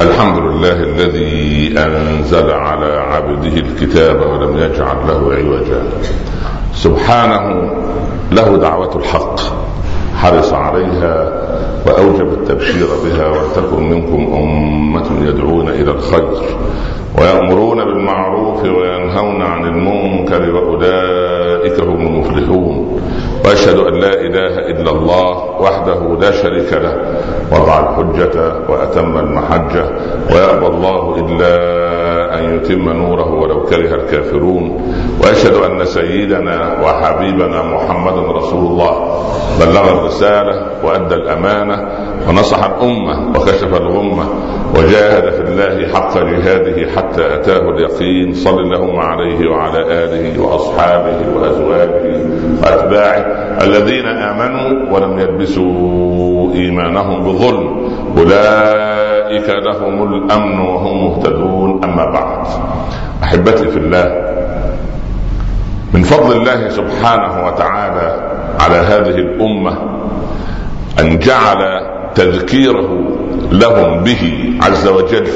الحمد لله الذي أنزل على عبده الكتاب ولم يجعل له عوجا. سبحانه له دعوة الحق حرص عليها وأوجب التبشير بها ولتكن منكم أمة يدعون إلى الخير ويأمرون بالمعروف وينهون عن المنكر وأولئك هم المفلحون. وأشهد أن لا إله إلا الله وحده لا شريك له وضع الحجة وأتم المحجة ويأبى الله إلا أن يتم نوره ولو كره الكافرون. وأشهد أن سيدنا وحبيبنا محمدا رسول الله. بلغ الرسالة وأدى الأمانة. ونصح الأمة وكشف الغمة وجاهد في الله حق جهاده حتى أتاه اليقين صل اللهم عليه وعلى آله وأصحابه وأزواجه وأتباعه الذين آمنوا ولم يلبسوا إيمانهم بظلم أولئك لهم الأمن وهم مهتدون أما بعد. أحبتي في الله من فضل الله سبحانه وتعالى على هذه الأمة أن جعل تذكيره لهم به عز وجل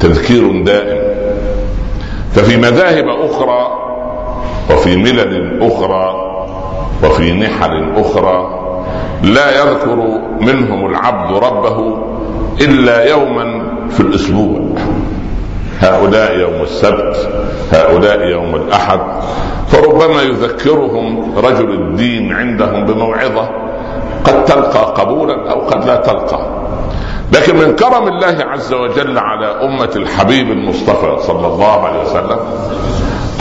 تذكير دائم. ففي مذاهب أخرى وفي ملل أخرى وفي نحل أخرى لا يذكر منهم العبد ربه إلا يوما في الأسبوع. هؤلاء يوم السبت هؤلاء يوم الأحد فربما يذكرهم رجل الدين عندهم بموعظة قد تلقى قبولا أو قد لا تلقى. لكن من كرم الله عز وجل على أمة الحبيب المصطفى صلى الله عليه وسلم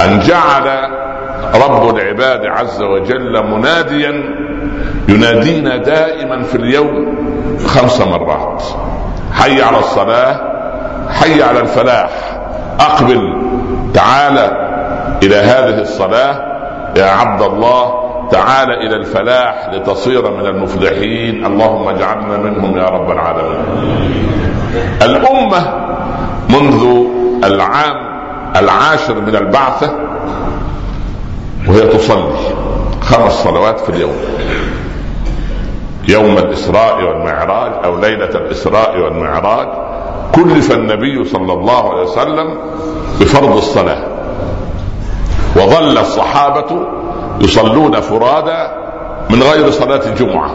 أن جعل رب العباد عز وجل مناديا ينادينا دائما في اليوم خمس مرات. حي على الصلاة حي على الفلاح. أقبل تعالى إلى هذه الصلاة. يا عبد الله تعال إلى الفلاح لتصير من المفلحين. اللهم اجعلنا منهم يا رب العالمين. الأمة منذ العام العاشر من البعثة وهي تصلي خمس صلوات في اليوم. يوم الإسراء والمعراج أو ليلة الإسراء والمعراج. كلف النبي صلى الله عليه وسلم بفرض الصلاة. وظل الصحابة يصلون فرادى من غير صلاة الجمعة.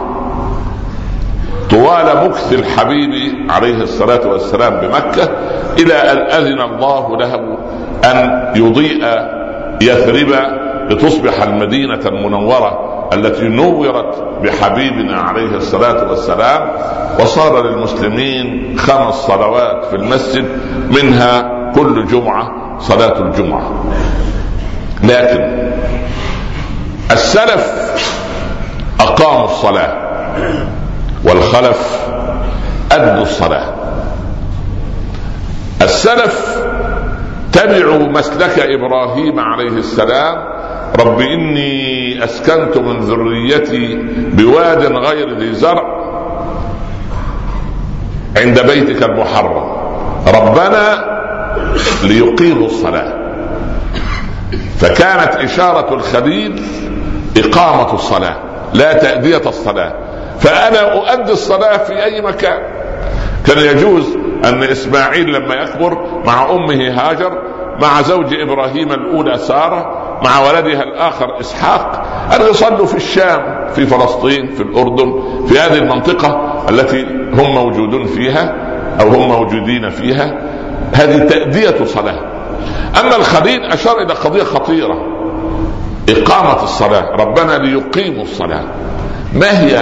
طوال مكث الحبيب عليه الصلاة والسلام بمكة إلى أن أذن الله له أن يضيء يثرب لتصبح المدينة المنورة التي نورت بحبيبنا عليه الصلاة والسلام وصار للمسلمين خمس صلوات في المسجد منها كل جمعة صلاة الجمعة. لكن السلف أقاموا الصلاة والخلف أدوا الصلاة. السلف تبعوا مسلك إبراهيم عليه السلام. رب إني أسكنت من ذريتي بواد غير ذي زرع عند بيتك المحرم. ربنا ليقيموا الصلاة. فكانت إشارة الخليل إقامة الصلاة لا تأدية الصلاة. فأنا أؤدي الصلاة في أي مكان. كان يجوز أن إسماعيل لما يكبر مع أمه هاجر مع زوج إبراهيم الأولى سارة مع ولدها الآخر إسحاق أن يصلوا في الشام في فلسطين في الأردن في هذه المنطقة التي هم موجودون فيها أو هم موجودين فيها. هذه تأدية صلاه اما الخليل أشار إلى قضية خطيرة. إقامة الصلاة. ربنا ليقيموا الصلاة. ما هي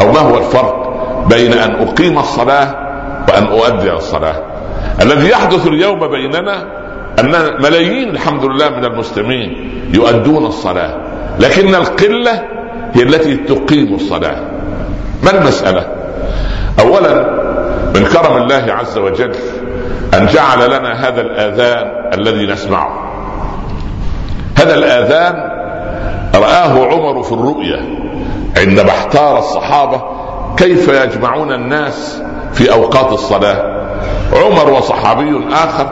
أو ما هو الفرق بين أن أقيم الصلاة وأن أؤدي الصلاة؟ الذي يحدث اليوم بيننا أن ملايين الحمد لله من المسلمين يؤدون الصلاة لكن القلة هي التي تقيم الصلاة. ما المسألة؟ اولا من كرم الله عز وجل أن جعل لنا هذا الآذان الذي نسمعه. هذا الآذان رآه عمر في الرؤيا عندما احتار الصحابة كيف يجمعون الناس في أوقات الصلاة. عمر وصحابي آخر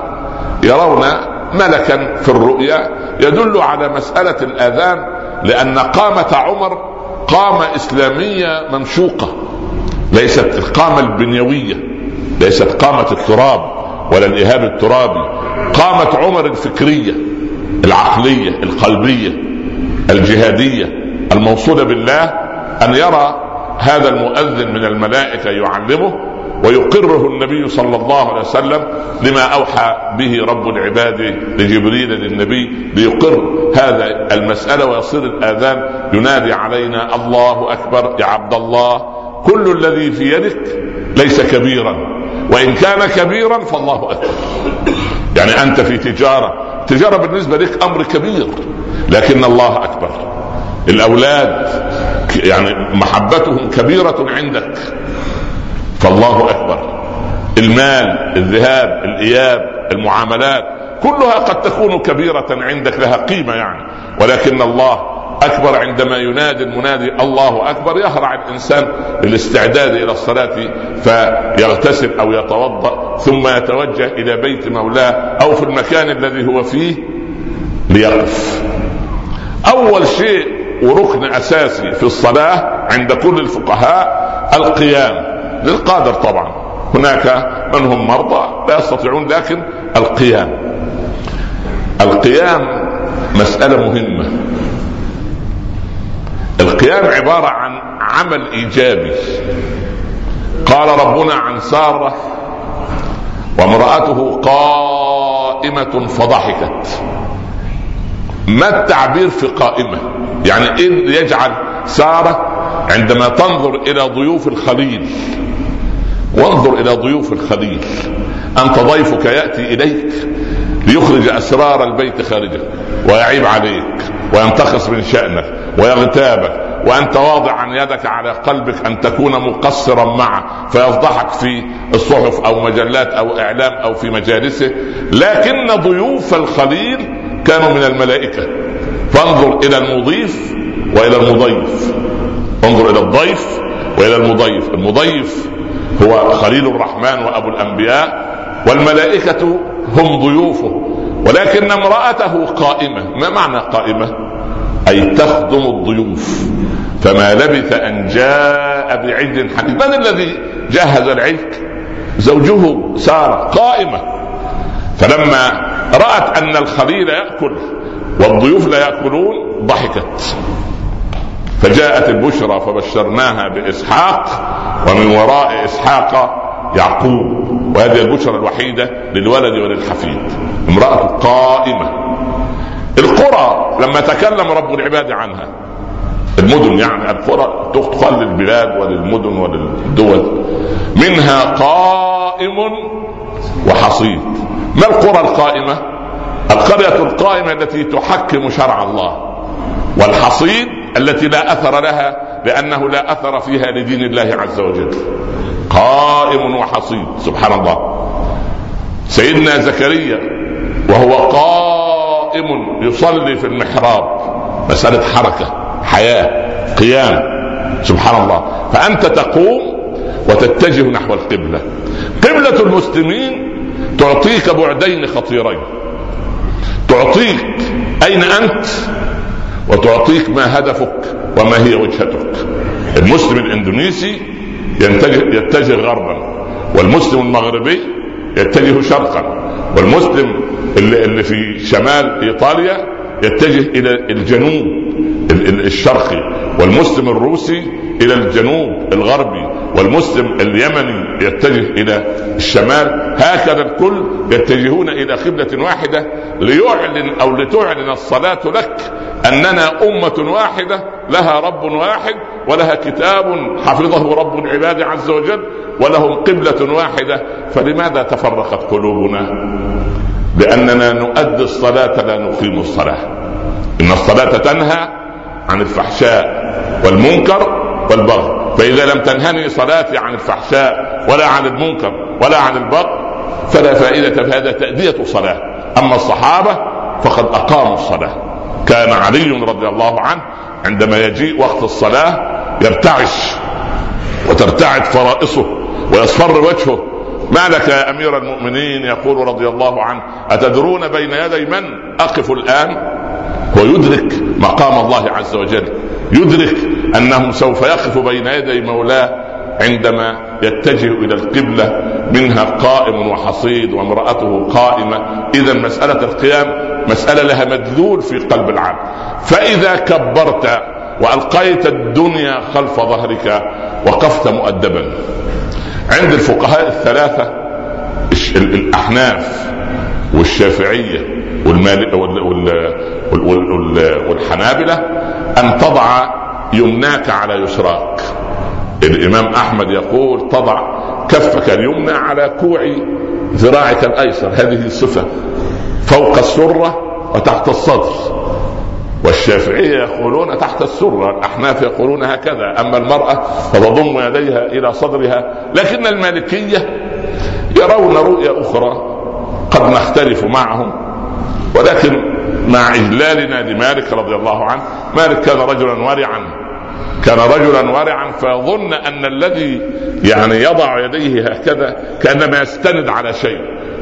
يرون ملكا في الرؤيا يدل على مسألة الآذان لأن قامة عمر قامة إسلامية منشوقة ليست القامة البنيوية. ليست قامة التراب ولا الإهاب الترابي قامة عمر الفكرية العقلية القلبية الجهادية الموصولة بالله أن يرى هذا المؤذن من الملائكة يعلمه ويقره النبي صلى الله عليه وسلم لما أوحى به رب العباد لجبريل للنبي ليقر هذا المسألة ويصير الآذان ينادي علينا الله أكبر يا عبد الله كل الذي في يدك ليس كبيرا. وإن كان كبيرا فالله أكبر. يعني أنت في تجارة تجارة بالنسبة لك أمر كبير لكن الله أكبر. الأولاد يعني محبتهم كبيرة عندك فالله أكبر. المال الذهاب الإياب المعاملات كلها قد تكون كبيرة عندك لها قيمة يعني. ولكن الله أكبر عندما ينادي المنادي الله أكبر يهرع الإنسان للاستعداد إلى الصلاة فيغتسل أو يتوضأ ثم يتوجه إلى بيت مولاه أو في المكان الذي هو فيه ليقف. أول شيء وركن أساسي في الصلاة عند كل الفقهاء القيام للقادر طبعا. هناك من هم مرضى لا يستطيعون لكن القيام. القيام مسألة مهمة. القيام عبارة عن عمل إيجابي. قال ربنا عن سارة وامرأته قائمة فضحكت. ما التعبير في قائمة؟ يعني إيه يجعل سارة عندما تنظر إلى ضيوف الخليل وانظر إلى ضيوف الخليل أنت ضيفك يأتي إليك ليخرج أسرار البيت خارجه ويعيب عليك. وينتقص من شأنك ويغتابك وانت واضعا يدك على قلبك أن تكون مقصرا معه فيفضحك في الصحف أو مجلات أو إعلام أو في مجالسه. لكن ضيوف الخليل كانوا من الملائكة. فانظر إلى المضيف وإلى المضيف. انظر إلى الضيف وإلى المضيف. المضيف هو خليل الرحمن وأبو الأنبياء والملائكة هم ضيوفه. ولكن امرأته قائمة. ما معنى قائمة؟ أي تخدم الضيوف. فما لبث أن جاء بعجل حديد من الذي جهز العجل زوجه سارة قائمة. فلما رأت أن الخليل يأكل والضيوف لا يأكلون ضحكت. فجاءت البشرى فبشرناها بإسحاق ومن وراء إسحاق يعقوب وهذه البشرى الوحيدة للولد وللحفيد امرأة قائمة. القرى لما تكلم رب العباد عنها المدن يعني القرى تقال للبلاد وللمدن وللدول منها قائم وحصيد. ما القرى القائمة؟ القرية القائمة التي تحكم شرع الله والحصيد التي لا أثر لها لأنه لا أثر فيها لدين الله عز وجل. قائم وحصيد. سبحان الله. سيدنا زكريا وهو قائم يصلي في المحراب. مسألة حركة حياة قيام. سبحان الله. فأنت تقوم وتتجه نحو القبلة. قبلة المسلمين تعطيك بعدين خطيرين. تعطيك أين أنت وتعطيك ما هدفك وما هي وجهتك. المسلم الإندونيسي يتجه, يتجه غربا والمسلم المغربي يتجه شرقا والمسلم اللي, اللي في شمال إيطاليا يتجه إلى الجنوب الشرقي والمسلم الروسي إلى الجنوب الغربي والمسلم اليمني يتجه إلى الشمال. هكذا الكل يتجهون إلى قبله واحدة ليعلن أو لتعلن الصلاة لك أننا أمة واحدة لها رب واحد ولها كتاب حفظه رب العباد عز وجل ولهم قبلة واحدة. فلماذا تفرقت قلوبنا؟ لأننا نؤدي الصلاة لا نقيم الصلاة. إن الصلاة تنهى عن الفحشاء والمنكر والبغي. فإذا لم تنهني صلاتي عن الفحشاء ولا عن المنكر ولا عن البغي فلا فائدة في هذا تأدية صلاه أما الصحابة فقد أقاموا الصلاة. كان علي رضي الله عنه عندما يجيء وقت الصلاة يرتعش وترتعد فرائصه ويصفر وجهه. ما لك يا أمير المؤمنين؟ يقول رضي الله عنه أتدرون بين يدي من أقف الآن؟ هو يدرك مقام الله عز وجل يدرك انه سوف يقف بين يدي مولاه عندما يتجه إلى القبلة منها قائم وحصيد وامرأته قائمة. إذا مسألة القيام مسألة لها مدلول في قلب العبد فإذا كبرت وألقيت الدنيا خلف ظهرك وقفت مؤدبا. عند الفقهاء الثلاثة الأحناف والشافعية والحنابلة أن تضع يمناك على يسراك. الإمام أحمد يقول تضع كفك اليمنى على كوع ذراعك الأيسر. هذه الصفة. فوق السرة وتحت الصدر. والشافعية يقولون تحت السرة الأحناف يقولون هكذا. أما المرأة فتضم يديها إلى صدرها. لكن المالكية يرون رؤية أخرى قد نختلف معهم. ولكن مع إجلالنا لمالك رضي الله عنه مالك كان رجلا ورعا. كان رجلا ورعا فيظن أن الذي يعني يضع يديه هكذا كأنما يستند على شيء.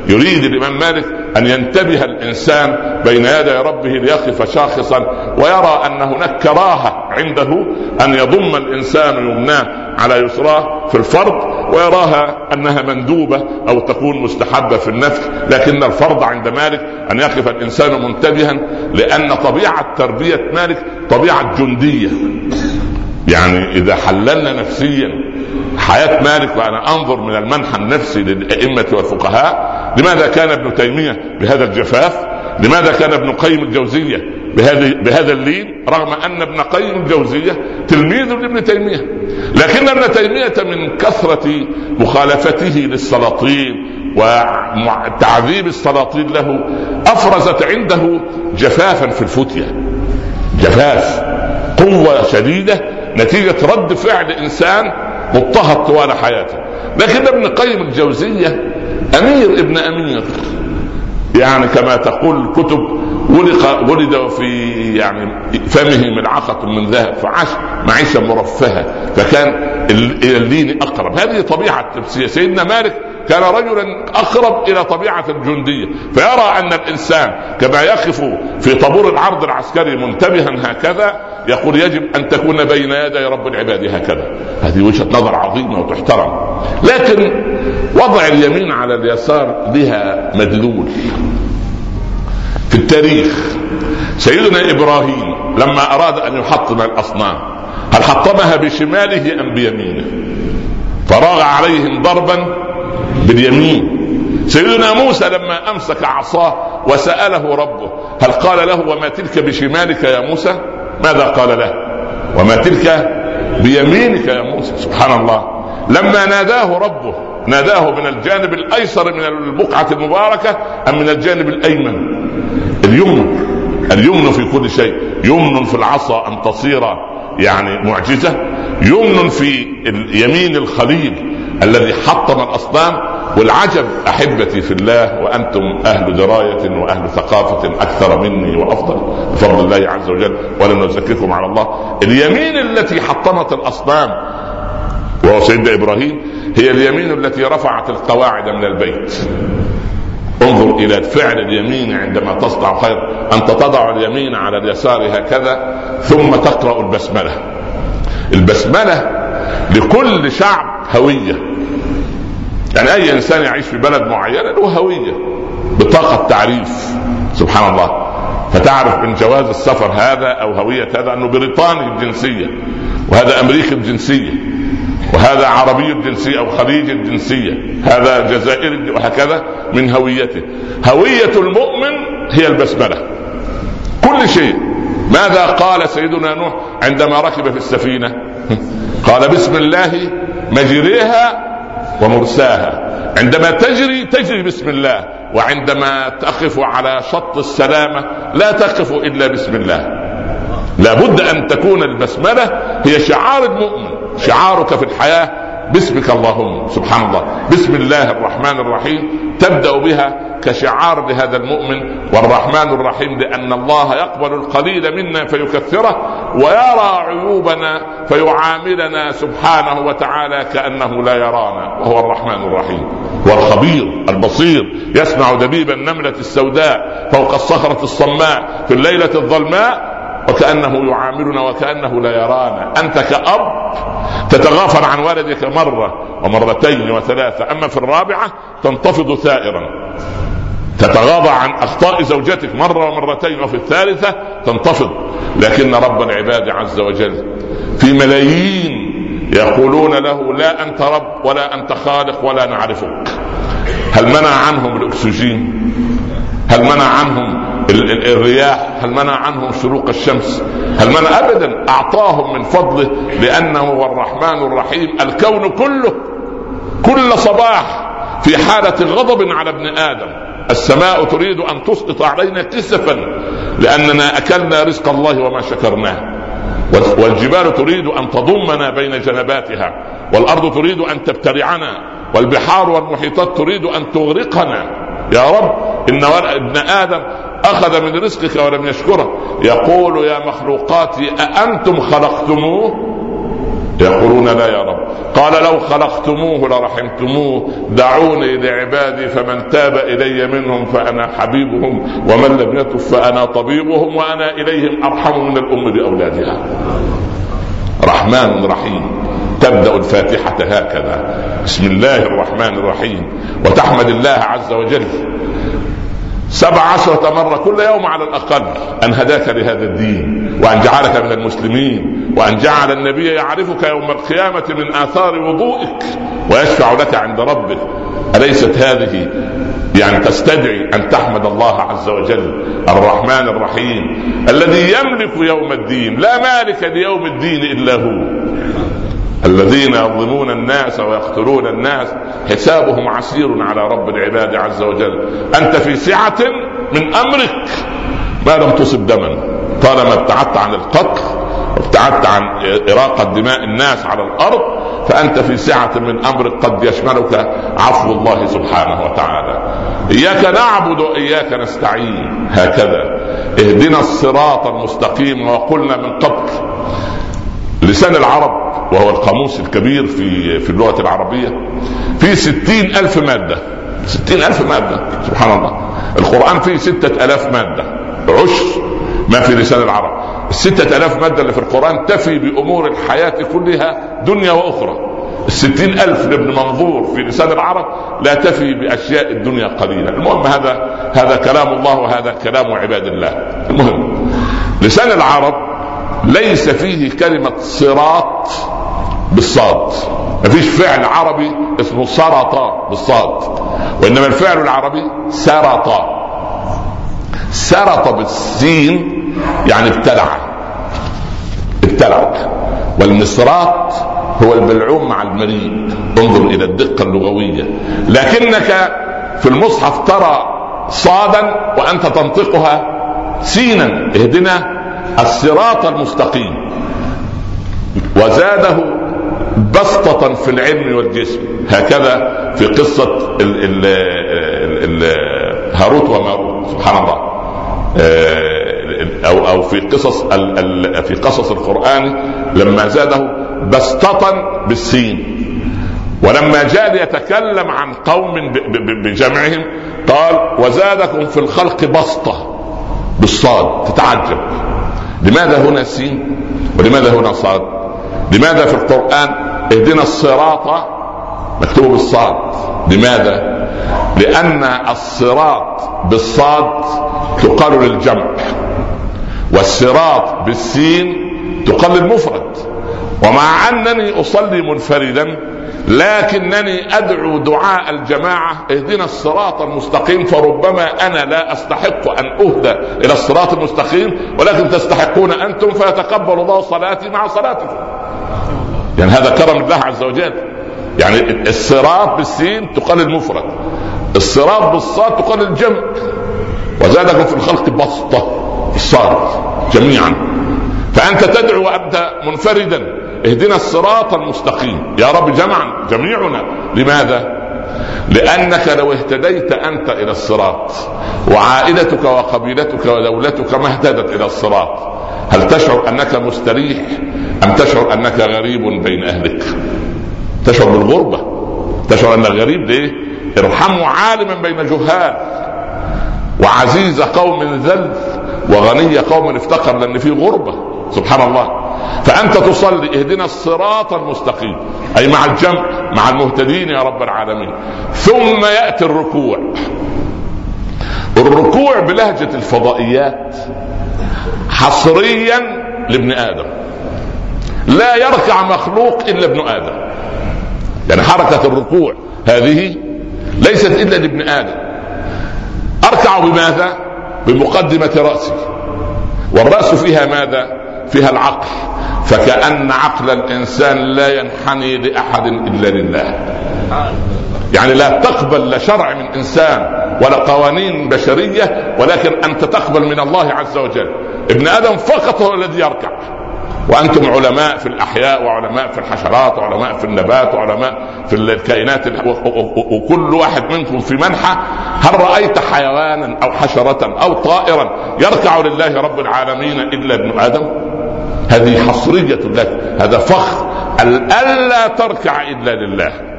يريد الإمام مالك أن ينتبه الإنسان بين يدي ربه ليقف شاخصا ويرى أن هناك كراهة عنده أن يضم الإنسان يمناه على يسراه في الفرض ويراها أنها مندوبة أو تكون مستحبة في النفس لكن الفرض عند مالك أن يقف الإنسان منتبها لأن طبيعة تربية مالك طبيعة جندية. يعني إذا حللنا نفسيا حياة مالك وأنا أنظر من المنحى النفسي للأئمة والفقهاء لماذا كان ابن تيمية بهذا الجفاف؟ لماذا كان ابن قيم الجوزية بهذا بهذا اللين؟ رغم أن ابن قيم الجوزية تلميذ لابن تيمية. لكن ابن تيمية من كثرة مخالفته للسلاطين وتعذيب السلاطين له أفرزت عنده جفافا في الفتية. جفاف قوة شديدة نتيجة رد فعل إنسان مضطهد طوال حياته. لكن ابن قيم الجوزية أمير ابن أمير. يعني كما تقول الكتب ولد ولد في يعني فمه ملعقة من ذهب فعاش معيشة مرفهة فكان إلى اللين أقرب. هذه طبيعة سيدنا مالك كان رجلا أقرب إلى طبيعة الجندية. فيرى أن الإنسان كما يقف في طابور العرض العسكري منتبها هكذا يقول يجب أن تكون بين يدي رب العباد هكذا. هذه وجهة نظر عظيمة وتحترم. لكن وضع اليمين على اليسار بها مدلول. في التاريخ سيدنا إبراهيم لما أراد أن يحطم الأصنام هل حطمها بشماله أم بيمينه؟ فراغ عليهم ضربا باليمين. سيدنا موسى لما أمسك عصاه وسأله ربه هل قال له وما تلك بشمالك يا موسى؟ ماذا قال له؟ وما تلك بيمينك يا موسى؟ سبحان الله. لما ناداه ربه ناداه من الجانب الأيسر من البقعة المباركة أم من الجانب الأيمن؟ اليمن اليمن في كل شيء. يمن في العصا أن تصير يعني معجزة. يمن في اليمين الخليل الذي حطم الأصنام. والعجب أحبتي في الله وأنتم أهل دراية وأهل ثقافة أكثر مني وأفضل. بفضل الله عز وجل ولن نزكيكم على الله. اليمين التي حطمت الأصنام وهو سيدنا إبراهيم هي اليمين التي رفعت القواعد من البيت. انظر إلى فعل اليمين عندما تصنع خير. أنت تضع اليمين على اليسار هكذا ثم تقرأ البسملة. البسملة لكل شعب هوية. يعني أي إنسان يعيش في بلد معينة له هوية بطاقة تعريف. سبحان الله. فتعرف من جواز السفر هذا أو هوية هذا أنه بريطاني الجنسية وهذا أمريكي الجنسية. وهذا عربي الجنسيه أو خليجي الجنسيه هذا جزائري وهكذا من هويته. هوية المؤمن هي البسملة. كل شيء. ماذا قال سيدنا نوح عندما ركب في السفينة؟ قال بسم الله مجريها ومرساها. عندما تجري تجري بسم الله وعندما تقف على شط السلامة لا تقف إلا بسم الله. لابد أن تكون البسملة هي شعار المؤمن. شعارك في الحياة باسمك اللهم سبحان الله بسم الله الرحمن الرحيم. تبدأ بها كشعار لهذا المؤمن والرحمن الرحيم لأن الله يقبل القليل منا فيكثره ويرى عيوبنا فيعاملنا سبحانه وتعالى كأنه لا يرانا. وهو الرحمن الرحيم. والخبير البصير. يسمع دبيب النملة السوداء فوق الصخرة الصماء في الليلة الظلماء وكأنه يعاملنا وكأنه لا يرانا. أنت كأب تتغافل عن والدك مرة ومرتين وثلاثة. أما في الرابعة تنتفض ثائرا تتغاضى عن أخطاء زوجتك مرة ومرتين. وفي الثالثة تنتفض. لكن رب العباد عز وجل في ملايين يقولون له لا أنت رب ولا أنت خالق ولا نعرفك. هل منع عنهم الأكسجين؟ هل منع عنهم الرياح هل منع عنهم شروق الشمس؟ هل منع؟ ابدا أعطاهم من فضله لأنه هو الرحمن الرحيم. الكون كله كل صباح في حالة غضب على ابن آدم. السماء تريد أن تسقط علينا كسفا لأننا أكلنا رزق الله وما شكرناه. والجبال تريد أن تضمنا بين جنباتها. والأرض تريد أن تبتلعنا. والبحار والمحيطات تريد أن تغرقنا. يا رب إن ابن آدم أخذ من رزقك ولم يشكره. يقول يا مخلوقاتي أأنتم خلقتموه؟ يقولون لا يا رب. قال لو خلقتموه لرحمتموه. دعوني لعبادي فمن تاب إلي منهم فأنا حبيبهم ومن لم يتب فأنا طبيبهم وأنا إليهم أرحم من الأم بأولادها. رحمن رحيم. تبدأ الفاتحة هكذا. بسم الله الرحمن الرحيم. وتحمد الله عز وجل. سبع عشرة مرة كل يوم على الأقل أن هداك لهذا الدين وأن جعلك من المسلمين وأن جعل النبي يعرفك يوم القيامة من آثار وضوئك ويشفع لك عند ربك. أليست هذه يعني تستدعي أن تحمد الله عز وجل الرحمن الرحيم الذي يملك يوم الدين؟ لا مالك ليوم الدين إلا هو. الذين يظلمون الناس ويقتلون الناس حسابهم عسير على رب العباد عز وجل. أنت في سعة من أمرك. ما لم تصب دما. طالما ابتعدت عن القتل وابتعدت عن إراقة دماء الناس على الأرض فأنت في سعة من أمرك. قد يشملك عفو الله سبحانه وتعالى. إياك نعبد وإياك نستعين. هكذا. اهدنا الصراط المستقيم وقلنا من قبل لسان العرب وهو القاموس الكبير في في اللغة العربية في ستين ألف مادة ستين ألف مادة سبحان الله. القرآن فيه ستة ألاف مادة عشر ما في لسان العرب. الستة ألاف مادة اللي في القرآن تفي بأمور الحياة كلها دنيا وأخرى. الستين ألف لابن منظور في لسان العرب لا تفي بأشياء الدنيا قليلة المهم هذا هذا كلام الله وهذا كلام عباد الله. المهم لسان العرب ليس فيه كلمة صراط بالصاد. مفيش فعل عربي اسمه سرط بالصاد. وإنما الفعل العربي سرط. سرط بالسين يعني ابتلع ابتلع والمصراط هو البلعوم مع المريء انظر إلى الدقة اللغوية. لكنك في المصحف ترى صادا وأنت تنطقها سينا. اهدنا الصراط المستقيم. وزاده بسطة في العلم والجسم. هكذا في قصة ال ال ال ال هاروت وماروت سبحان الله. آه، أو أو في قصص في قصص القرآن لما زاده بسطة بالسين. ولما جاء ليتكلم عن قوم بجمعهم قال وزادكم في الخلق بسطة بالصاد تتعجب. لماذا هنا سين ولماذا هنا صاد لماذا في القرآن اهدنا الصراط مكتوب بالصاد؟ لماذا؟ لأن الصراط بالصاد تقال للجمع والصراط بالسين تقال للمفرد ومع أنني أصلي منفردا لكنني أدعو دعاء الجماعة اهدنا الصراط المستقيم فربما أنا لا أستحق أن أهدى إلى الصراط المستقيم ولكن تستحقون أنتم فيتقبل الله صلاتي مع صلاتكم. يعني هذا كرم الله عز وجل. يعني الصراط بالسين تقال المفرد. الصراط بالصاد تقال الجمع. وزادكم في الخلق بسطة الصاد جميعا. فأنت تدعو وانت منفردا اهدنا الصراط المستقيم. يا رب جمعا جميعنا. لماذا؟ لأنك لو اهتديت أنت إلى الصراط وعائلتك وقبيلتك ودولتك ما اهتدت إلى الصراط هل تشعر أنك مستريح؟ أم تشعر أنك غريب بين أهلك؟ تشعر بالغربة. تشعر انك غريب ليه؟ ارحموا عالما بين جهال. وعزيز قوم ذل وغني قوم افتقر لأن في غربة. سبحان الله. فأنت تصلي اهدنا الصراط المستقيم. أي مع الجمع مع المهتدين يا رب العالمين. ثم يأتي الركوع. الركوع بلهجة الفضائيات حصريا لابن آدم. لا يركع مخلوق إلا ابن آدم. يعني حركة الركوع هذه ليست إلا لابن آدم. أركع بماذا؟ بمقدمة رأسي. والرأس فيها ماذا؟ فيها العقل. فكأن عقل الإنسان لا ينحني لأحد إلا لله. يعني لا تقبل لا شرع من إنسان ولا قوانين بشرية ولكن أنت تقبل من الله عز وجل. ابن آدم فقط هو الذي يركع. وأنتم علماء في الأحياء وعلماء في الحشرات وعلماء في النبات وعلماء في الكائنات. وكل واحد منكم في منحى هل رأيت حيوانا أو حشرة أو طائرا يركع لله رب العالمين إلا ابن آدم؟ هذه حصرية لك. هذا فخر. ألا تركع إلا لله.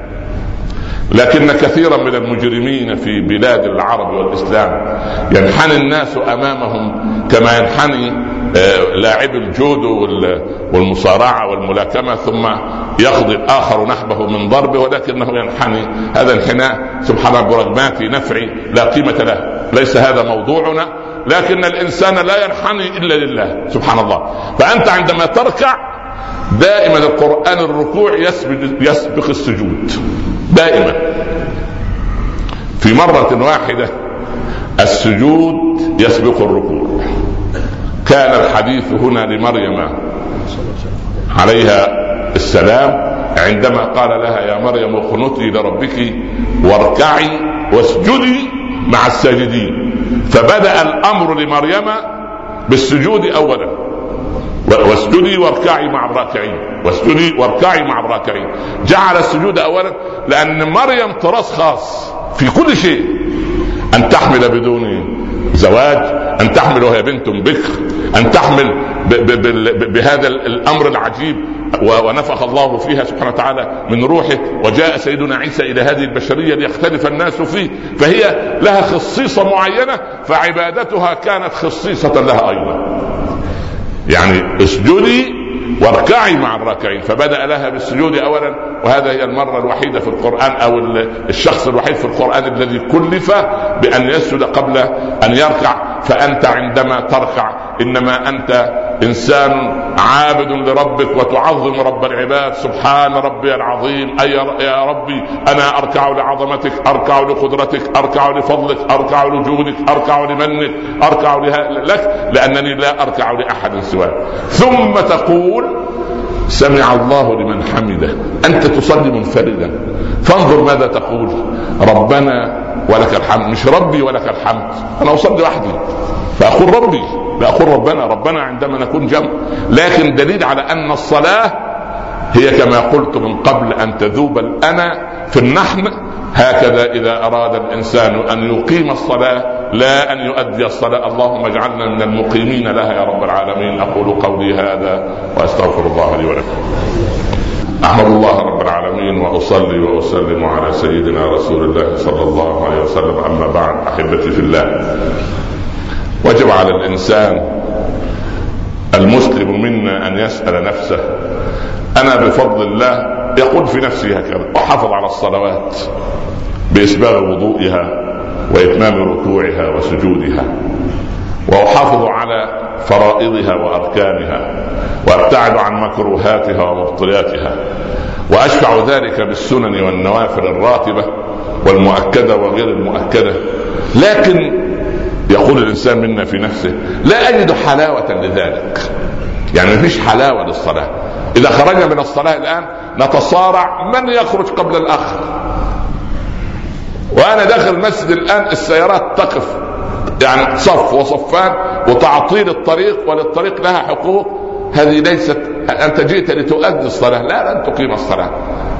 لكن كثيرا من المجرمين في بلاد العرب والإسلام ينحني الناس أمامهم كما ينحني آه، لاعب الجودو والمصارعة والملاكمة ثم يقضي الآخر نحبه من ضربه ولكنه ينحني. هذا انحناء سبحان الله براغماتي نفعي لا قيمة له. ليس هذا موضوعنا. لكن الإنسان لا ينحني إلا لله سبحان الله. فأنت عندما تركع دائما القرآن الركوع يسبق يسبق السجود. دائما. في مرة واحدة السجود يسبق الركوع. كان الحديث هنا لمريم عليها السلام عندما قال لها يا مريم اقنتي لربك واركعي واسجدي مع الساجدين. فبدأ الأمر لمريم بالسجود اولا. واسجدي واركعي مع الراكعين. واسجدي واركعي مع الراكعين. جعل السجود اولا لأن مريم طراز خاص في كل شيء. أن تحمل بدون زواج أن تحمل وهي بنت بكر أن تحمل بهذا الأمر العجيب ونفخ الله فيها سبحانه وتعالى من روحه وجاء سيدنا عيسى إلى هذه البشرية ليختلف الناس فيه فهي لها خصيصة معينة فعبادتها كانت خصيصة لها أيضا. يعني اسجدي واركعي مع الراكعين فبدأ لها بالسجود اولا وهذا هي المرة الوحيدة في القرآن أو الشخص الوحيد في القرآن الذي كلف بأن يسجد قبل أن يركع. فأنت عندما تركع إنما أنت إنسان عابد لربك وتعظم رب العباد. سبحان ربي العظيم. أي يا ربي أنا أركع لعظمتك أركع لقدرتك أركع لفضلك أركع لجودك أركع لمنك أركع لك لأنني لا أركع لأحد سواك. ثم تقول سمع الله لمن حمده. أنت تصلي منفردا. فانظر ماذا تقول. ربنا ولك الحمد. مش ربي ولك الحمد. أنا أصلي وحدي. فأقول ربي. لا أقول ربنا. ربنا عندما نكون جمع. لكن دليل على أن الصلاة هي كما قلت من قبل أن تذوب الأنا في النحن. هكذا إذا أراد الإنسان أن يقيم الصلاة لا أن يؤدي الصلاة. اللهم اجعلنا من المقيمين لها يا رب العالمين. أقول قولي هذا وأستغفر الله لي ولكم. أحمد الله رب العالمين وأصلي وأسلم على سيدنا رسول الله صلى الله عليه وسلم. أما بعد أحبتي في الله وجب على الإنسان المسلم منا أن يسأل نفسه أنا بفضل الله يقول في نفسه هكذا أحافظ على الصلوات باسباغ وضوئها وإتمام ركوعها وسجودها وأحافظ على فرائضها وأركانها. وابتعد عن مكروهاتها ومبطلاتها وأشفع ذلك بالسنن والنوافل الراتبة والمؤكدة وغير المؤكدة. لكن يقول الإنسان منا في نفسه لا أجد حلاوة لذلك. يعني مفيش حلاوة للصلاة. إذا خرجنا من الصلاة الآن نتصارع من يخرج قبل الآخر وأنا داخل المسجد الآن السيارات تقف يعني صف وصفان وتعطيل الطريق وللطريق لها حقوق. هذه ليست انت جئت لتؤدي الصلاة لا لن تقيم الصلاة.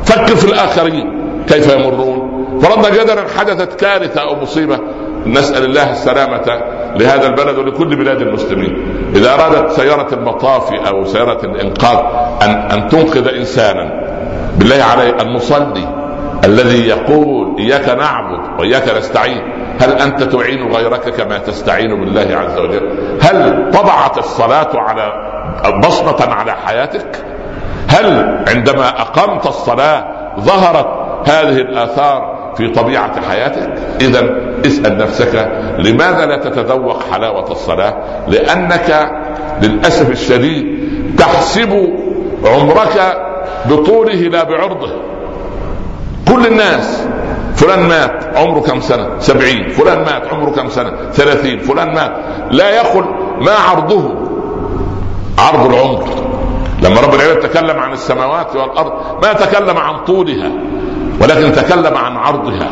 فكر في الآخرين كيف يمرون. فرضنا جدلا حدثت كارثة أو مصيبة نسأل الله السلامة لهذا البلد ولكل بلاد المسلمين. إذا أرادت سيارة المطاف أو سيارة الإنقاذ أن أن تنقذ انسانا بالله عليه المصلي الذي يقول إياك نعبد وإياك نستعين هل أنت تعين غيرك كما تستعين بالله عز وجل؟ هل طبعت الصلاة على بصمة على حياتك؟ هل عندما أقمت الصلاة ظهرت هذه الآثار في طبيعة حياتك؟ إذا اسأل نفسك لماذا لا تتذوق حلاوة الصلاة؟ لأنك للأسف الشديد تحسب عمرك بطوله لا بعرضه. كل الناس فلان مات عمره كم سنة؟ سبعين. فلان مات عمره كم سنة؟ ثلاثين. فلان مات. لا يقل ما عرضه. عرض العمر. لما رب العالمين تكلم عن السماوات والأرض ما تكلم عن طولها ولكن تكلم عن عرضها.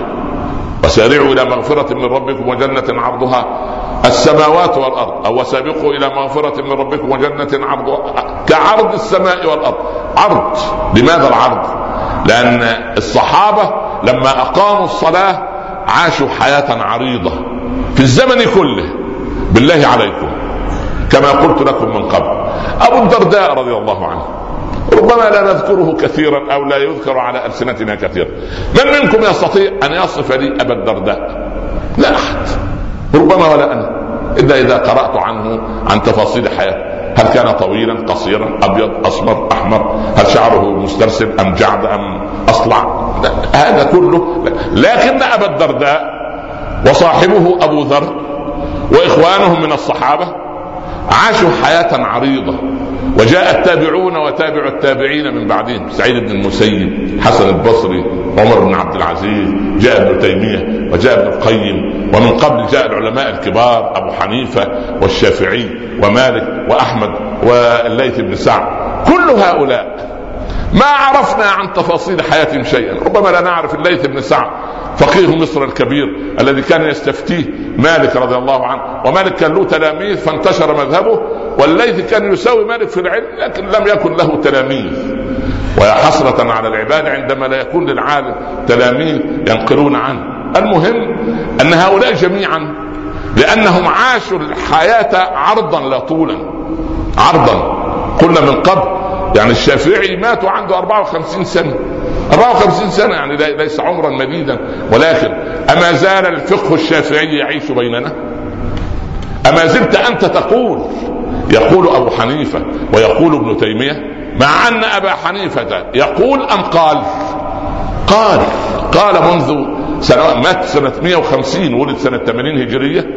وسارعوا إلى مغفرة من ربكم وجنة عرضها. السماوات والأرض أو وسابقوا إلى مغفرة من ربكم وجنة عرضها. كعرض السماء والأرض. عرض. لماذا العرض؟ لأن الصحابة لما أقاموا الصلاة عاشوا حياة عريضة في الزمن كله. بالله عليكم. كما قلت لكم من قبل. أبو الدرداء رضي الله عنه. ربما لا نذكره كثيرا أو لا يذكر على ألسنتنا كثيرا. من منكم يستطيع أن يصف لي أبا الدرداء؟ لا أحد. ربما ولا أنا. إلا إذا قرأت عنه عن تفاصيل حياته. هل كان طويلا قصيرا أبيض أسمر أحمر؟ هل شعره مسترسل أم جعد أم أصلع؟ هذا كله. لكن أبا الدرداء وصاحبه أبو ذر واخوانهم من الصحابة عاشوا حياة عريضة. وجاء التابعون وتابع التابعين من بعدهم سعيد بن المسيب حسن البصري عمر بن عبد العزيز جاء ابن تيمية وجاء ابن القيم ومن قبل جاء العلماء الكبار أبو حنيفة والشافعي ومالك وأحمد والليث بن سعد. كل هؤلاء ما عرفنا عن تفاصيل حياتهم شيئا. ربما لا نعرف الليث بن سعد. فقيه مصر الكبير الذي كان يستفتيه مالك رضي الله عنه. ومالك كان له تلاميذ فانتشر مذهبه والليث كان يساوي مالك في العلم لكن لم يكن له تلاميذ. ويا حسرة على العباد عندما لا يكون للعالم تلاميذ ينقلون عنه. المهم أن هؤلاء جميعا لأنهم عاشوا الحياة عرضا لا طولا. عرضا. قلنا من قبل يعني الشافعي مات وعنده 54 سنة. 54 سنة يعني ليس عمرا مديدا. ولكن أما زال الفقه الشافعي يعيش بيننا؟ أما زلت أنت تقول يقول أبو حنيفة ويقول ابن تيمية مع أن أبا حنيفة يقول أم قال؟ قال. قال منذ سنة مات سنة 150 ولد سنة 80 هجرية.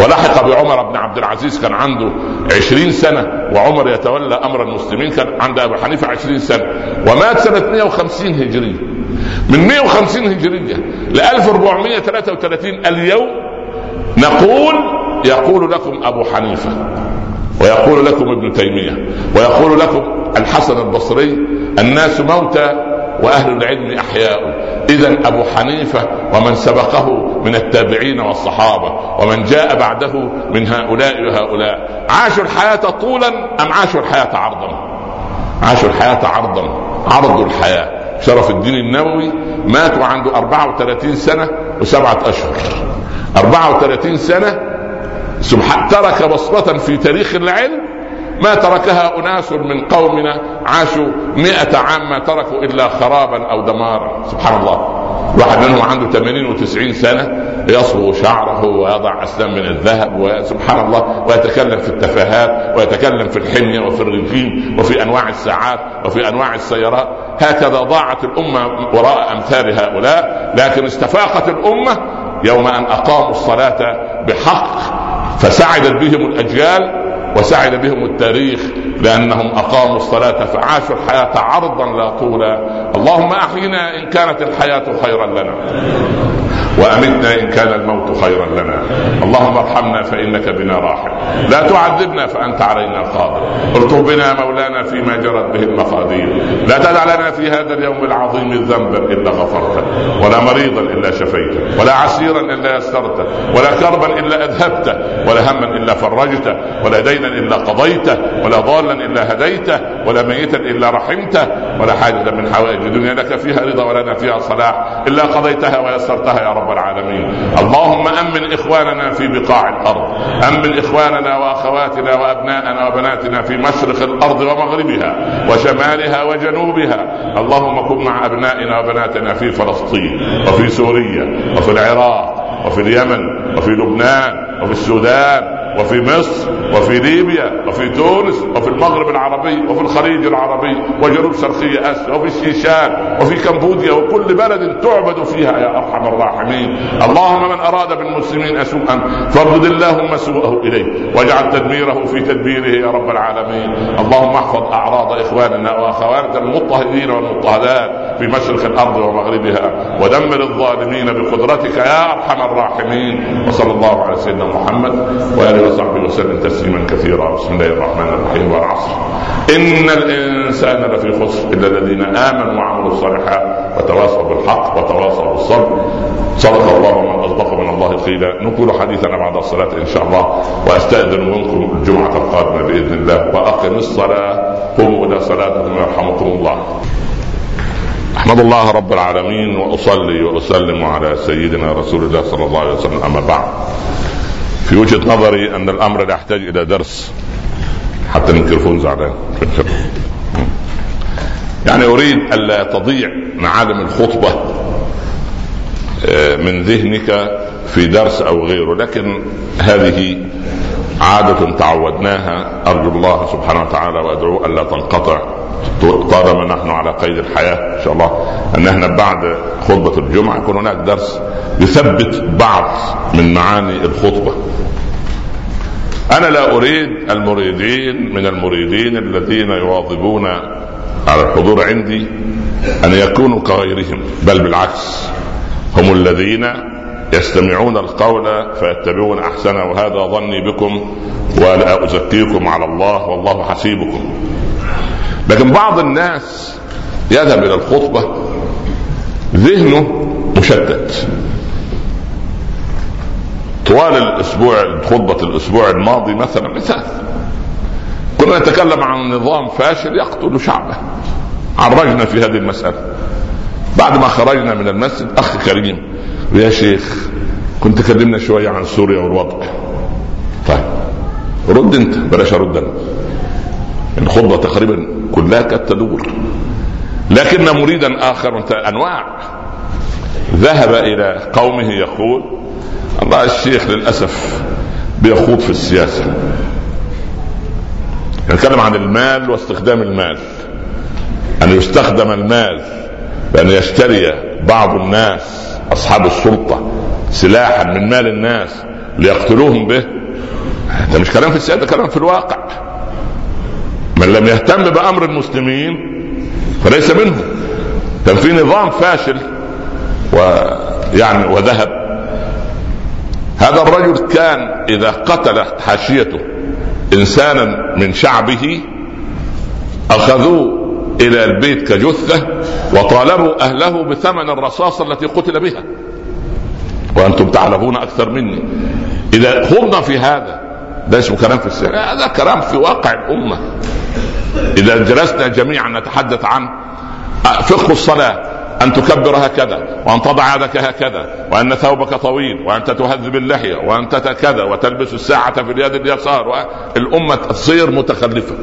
ولحق بعمر بن عبد العزيز كان عنده عشرين سنة وعمر يتولى أمر المسلمين كان عند أبو حنيفة عشرين سنة. ومات سنة 150 هجرية من 150 هجرية ل 1433 اليوم نقول يقول لكم أبو حنيفة ويقول لكم ابن تيمية ويقول لكم الحسن البصري الناس موتى وأهل العلم أحياء. اذا أبو حنيفة ومن سبقه من التابعين والصحابة ومن جاء بعده من هؤلاء وهؤلاء. عاشوا الحياة طولا أم عاشوا الحياة عرضا؟ عاشوا الحياة عرضا. عرض الحياة. شرف الدين النووي مات وعنده 34 سنة وسبعة أشهر. 34 سنة سبحان ترك بصمة في تاريخ العلم ما تركها أناس من قومنا عاشوا مئة عام ما تركوا إلا خرابا أو دمارا. سبحان الله. واحد منهم عنده 80 و90 سنة يصبغ شعره ويضع أسلام من الذهب وسبحان الله. ويتكلم في التفاهات ويتكلم في الحمية وفي الرجيم وفي أنواع الساعات وفي أنواع السيارات. هكذا ضاعت الأمة وراء أمثال هؤلاء. لكن استفاقت الأمة يوم أن أقاموا الصلاة بحق فسعدت بهم الأجيال وسعد بهم التاريخ لأنهم أقاموا الصلاة فعاشوا الحياة عرضا لا طولا. اللهم أحينا إن كانت الحياة خيرا لنا وأمتنا إن كان الموت خيرا لنا. اللهم ارحمنا فإنك بنا راحم لا تعذبنا فأنت علينا قادر. ارتب بنا مولانا فيما جرت به المقادير. لا تدع لنا في هذا اليوم العظيم ذنبا إلا غفرته ولا مريضا إلا شفيته ولا عسيرا إلا يسرته ولا كربا إلا أذهبته ولا هما إلا فرجته ولا دينا إلا قضيته ولا ضالا إلا هديته ولا ميتا إلا رحمته ولا حاجة من حوائج الدنيا لك فيها رضا ولنا فيها صلاح إلا قضيتها ويسرتها يا رب العالمين. اللهم أمن إخواننا في بقاع الأرض أمن إخواننا وأخواتنا وأبناءنا وبناتنا في مشرق الأرض ومغربها وشمالها وجنوبها. اللهم كن مع أبنائنا وبناتنا في فلسطين وفي سوريا وفي العراق وفي اليمن وفي لبنان وفي السودان. وفي مصر وفي ليبيا وفي تونس وفي المغرب العربي وفي الخليج العربي وجنوب شرقي آسيا وفي الشيشان وفي كمبوديا وكل بلد تعبد فيها يا أرحم الراحمين. اللهم من أراد بالمسلمين سوءا فاردد اللهم سوءه إليه واجعل تدميره في تدبيره يا رب العالمين. اللهم احفظ أعراض إخواننا واخواتنا المضطهدين والمضطهدات في مشرق الأرض ومغربها ودمر الظالمين بقدرتك يا أرحم الراحمين. وصلى الله على سيدنا محمد وآله وصحبه وسلم تسليما كثيرا. بسم الله الرحمن الرحيم والعصر. إن الإنسان لفي خسر إلا الذين آمنوا وعملوا الصالحات وتواصوا بالحق وتواصوا بالصبر. صدق الله ومن أصدق من الله قيلا. نقول حديثنا بعد الصلاة إن شاء الله. وأستأذن منكم الجمعة القادمة بإذن الله. وأقم الصلاة. قوموا إلى صلاتكم يرحمكم الله. أحمد الله رب العالمين. وأصلي وأسلم على سيدنا رسول الله صلى الله عليه وسلم. أما بعد. في وجهة نظري أن الأمر لا يحتاج إلى درس. حتى الميكروفون زعلان. يعني أريد ألا تضيع معالم الخطبة آه، من ذهنك في درس أو غيره لكن هذه عادة تعودناها. أرجو الله سبحانه وتعالى وأدعو ألا تنقطع. طالما نحن على قيد الحياة إن شاء الله. أن إحنا بعد خطبة الجمعة يكون هناك درس يثبت بعض من معاني الخطبة. أنا لا أريد المريدين من المريدين الذين يواظبون على الحضور عندي أن يكونوا كغيرهم بل بالعكس. هم الذين يستمعون القول فيتبعون أحسنه وهذا ظني بكم ولا أزكيكم على الله والله حسيبكم. لكن بعض الناس يذهب إلى الخطبة ذهنه مشتت. طوال الأسبوع خطبة الأسبوع الماضي مثلا مثال. كنا نتكلم عن نظام فاشل يقتل شعبه. عرجنا في هذه المسألة. بعد ما خرجنا من المسجد أخ كريم يا شيخ كنت كلمنا شوية عن سوريا والوضع. طيب رد أنت بلاش أرد أنا. الخطبه تقريبا كلها كانت تدور. لكن مريدا آخر أنواع. ذهب إلى قومه يقول الله الشيخ للأسف بيخوض في السياسة. نتكلم عن المال واستخدام المال. أن يستخدم المال بأن يشتري بعض الناس أصحاب السلطة سلاحا من مال الناس ليقتلوهم به. ده مش كلام في السياسة كلام في الواقع. من لم يهتم بأمر المسلمين فليس منهم. كان في نظام فاشل ويعني وذهب. هذا الرجل كان إذا قتل حاشيته إنسانا من شعبه أخذوه إلى البيت كجثة وطالبوا أهله بثمن الرصاصة التي قتل بها. وأنتم تعلمون أكثر مني. إذا خضنا في هذا ده اسمه كلام في السياسة هذا كلام في واقع الأمة. إذا جلسنا جميعا نتحدث عن فقه الصلاة أن تكبر هكذا وأن تضع يدك هكذا وأن ثوبك طويل وأنت تهذب اللحية وأنت كذا وتلبس الساعة في اليد اليسار الأمة تصير متخلفة.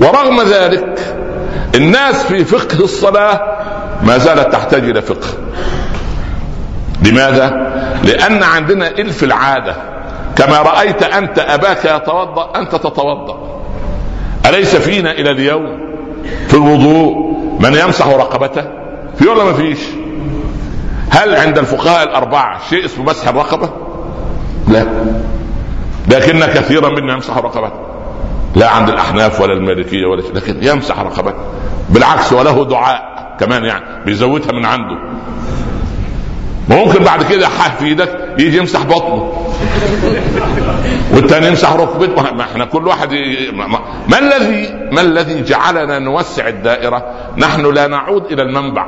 ورغم ذلك الناس في فقه الصلاة ما زالت تحتاج إلى فقه. لماذا؟ لأن عندنا إلف العادة. كما رأيت أنت أباك يتوضأ أنت تتوضأ. أليس فينا إلى اليوم في الوضوء من يمسح رقبته؟ في ولا ما فيش؟ هل عند الفقهاء الأربعة شيء اسمه مسح الرقبة؟ لا. لكن كثيرا منا يمسح رقبته. لا عند الأحناف ولا المالكية ولا شيء. لكن يمسح رقبته. بالعكس وله دعاء كمان يعني بيزودها من عنده. ممكن بعد كده حاه في إيدك يجي يمسح بطنه. والتاني يمسح ركبته. ما إحنا كل واحد ي... ما... ما الذي ما الذي جعلنا نوسع الدائرة؟ نحن لا نعود إلى المنبع.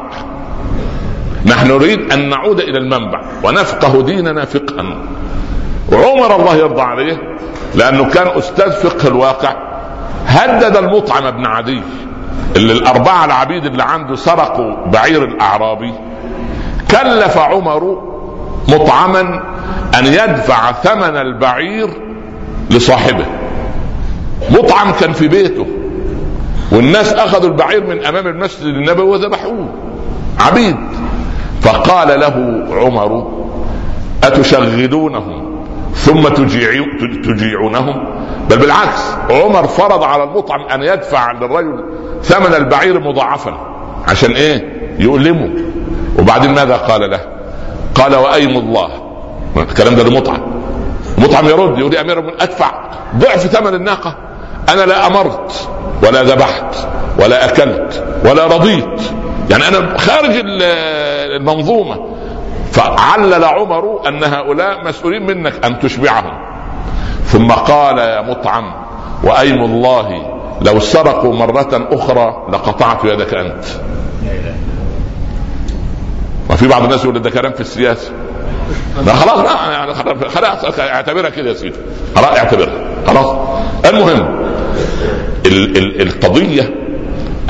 نحن نريد أن نعود إلى المنبع ونفقه ديننا فقها. وعمر الله يرضى عليه لأنه كان أستاذ فقه الواقع. هدد المطعم بن عدي اللي الأربعة العبيد اللي عنده سرقوا بعير الأعرابي. كلف عمر مطعما أن يدفع ثمن البعير لصاحبه. مطعم كان في بيته والناس أخذوا البعير من أمام المسجد النبوي وذبحوه. عبيد. فقال له عمر اتشغلونهم ثم تجيعو تجيعونهم؟ بل بالعكس عمر فرض على المطعم أن يدفع للرجل ثمن البعير مضاعفا. عشان إيه؟ يؤلمه. وبعدين ماذا قال له؟ قال وأيم الله. الكلام ده لمطعم. مطعم يرد يقول يا امير أدفع ضعف ثمن الناقة. أنا لا أمرت ولا ذبحت ولا أكلت ولا رضيت. يعني أنا خارج المنظومة. فعلل عمر أن هؤلاء مسؤولين منك أن تشبعهم. ثم قال يا مطعم وأيم الله لو سرقوا مرة أخرى لقطعت يدك أنت. وفي بعض الناس يقول ده كلام في السياسة. لا خلاص لا يعني خلاص اعتبرها كده يا سيدي. خلاص اعتبرها. خلاص. المهم ال- ال- القضية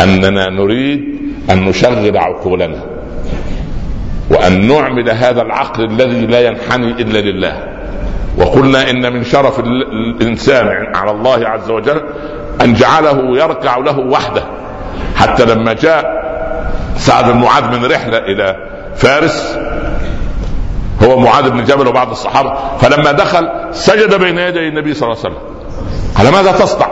أننا نريد أن نشغل عقولنا وأن نعمل هذا العقل الذي لا ينحني إلا لله. وقلنا إن من شرف الإنسان على الله عز وجل أن جعله يركع له وحده. حتى لما جاء سعد بن معاذ من رحلة إلى فارس هو معاذ بن جبل وبعض الصحابة فلما دخل سجد بين يدي النبي صلى الله عليه وسلم. قال ماذا تصنع؟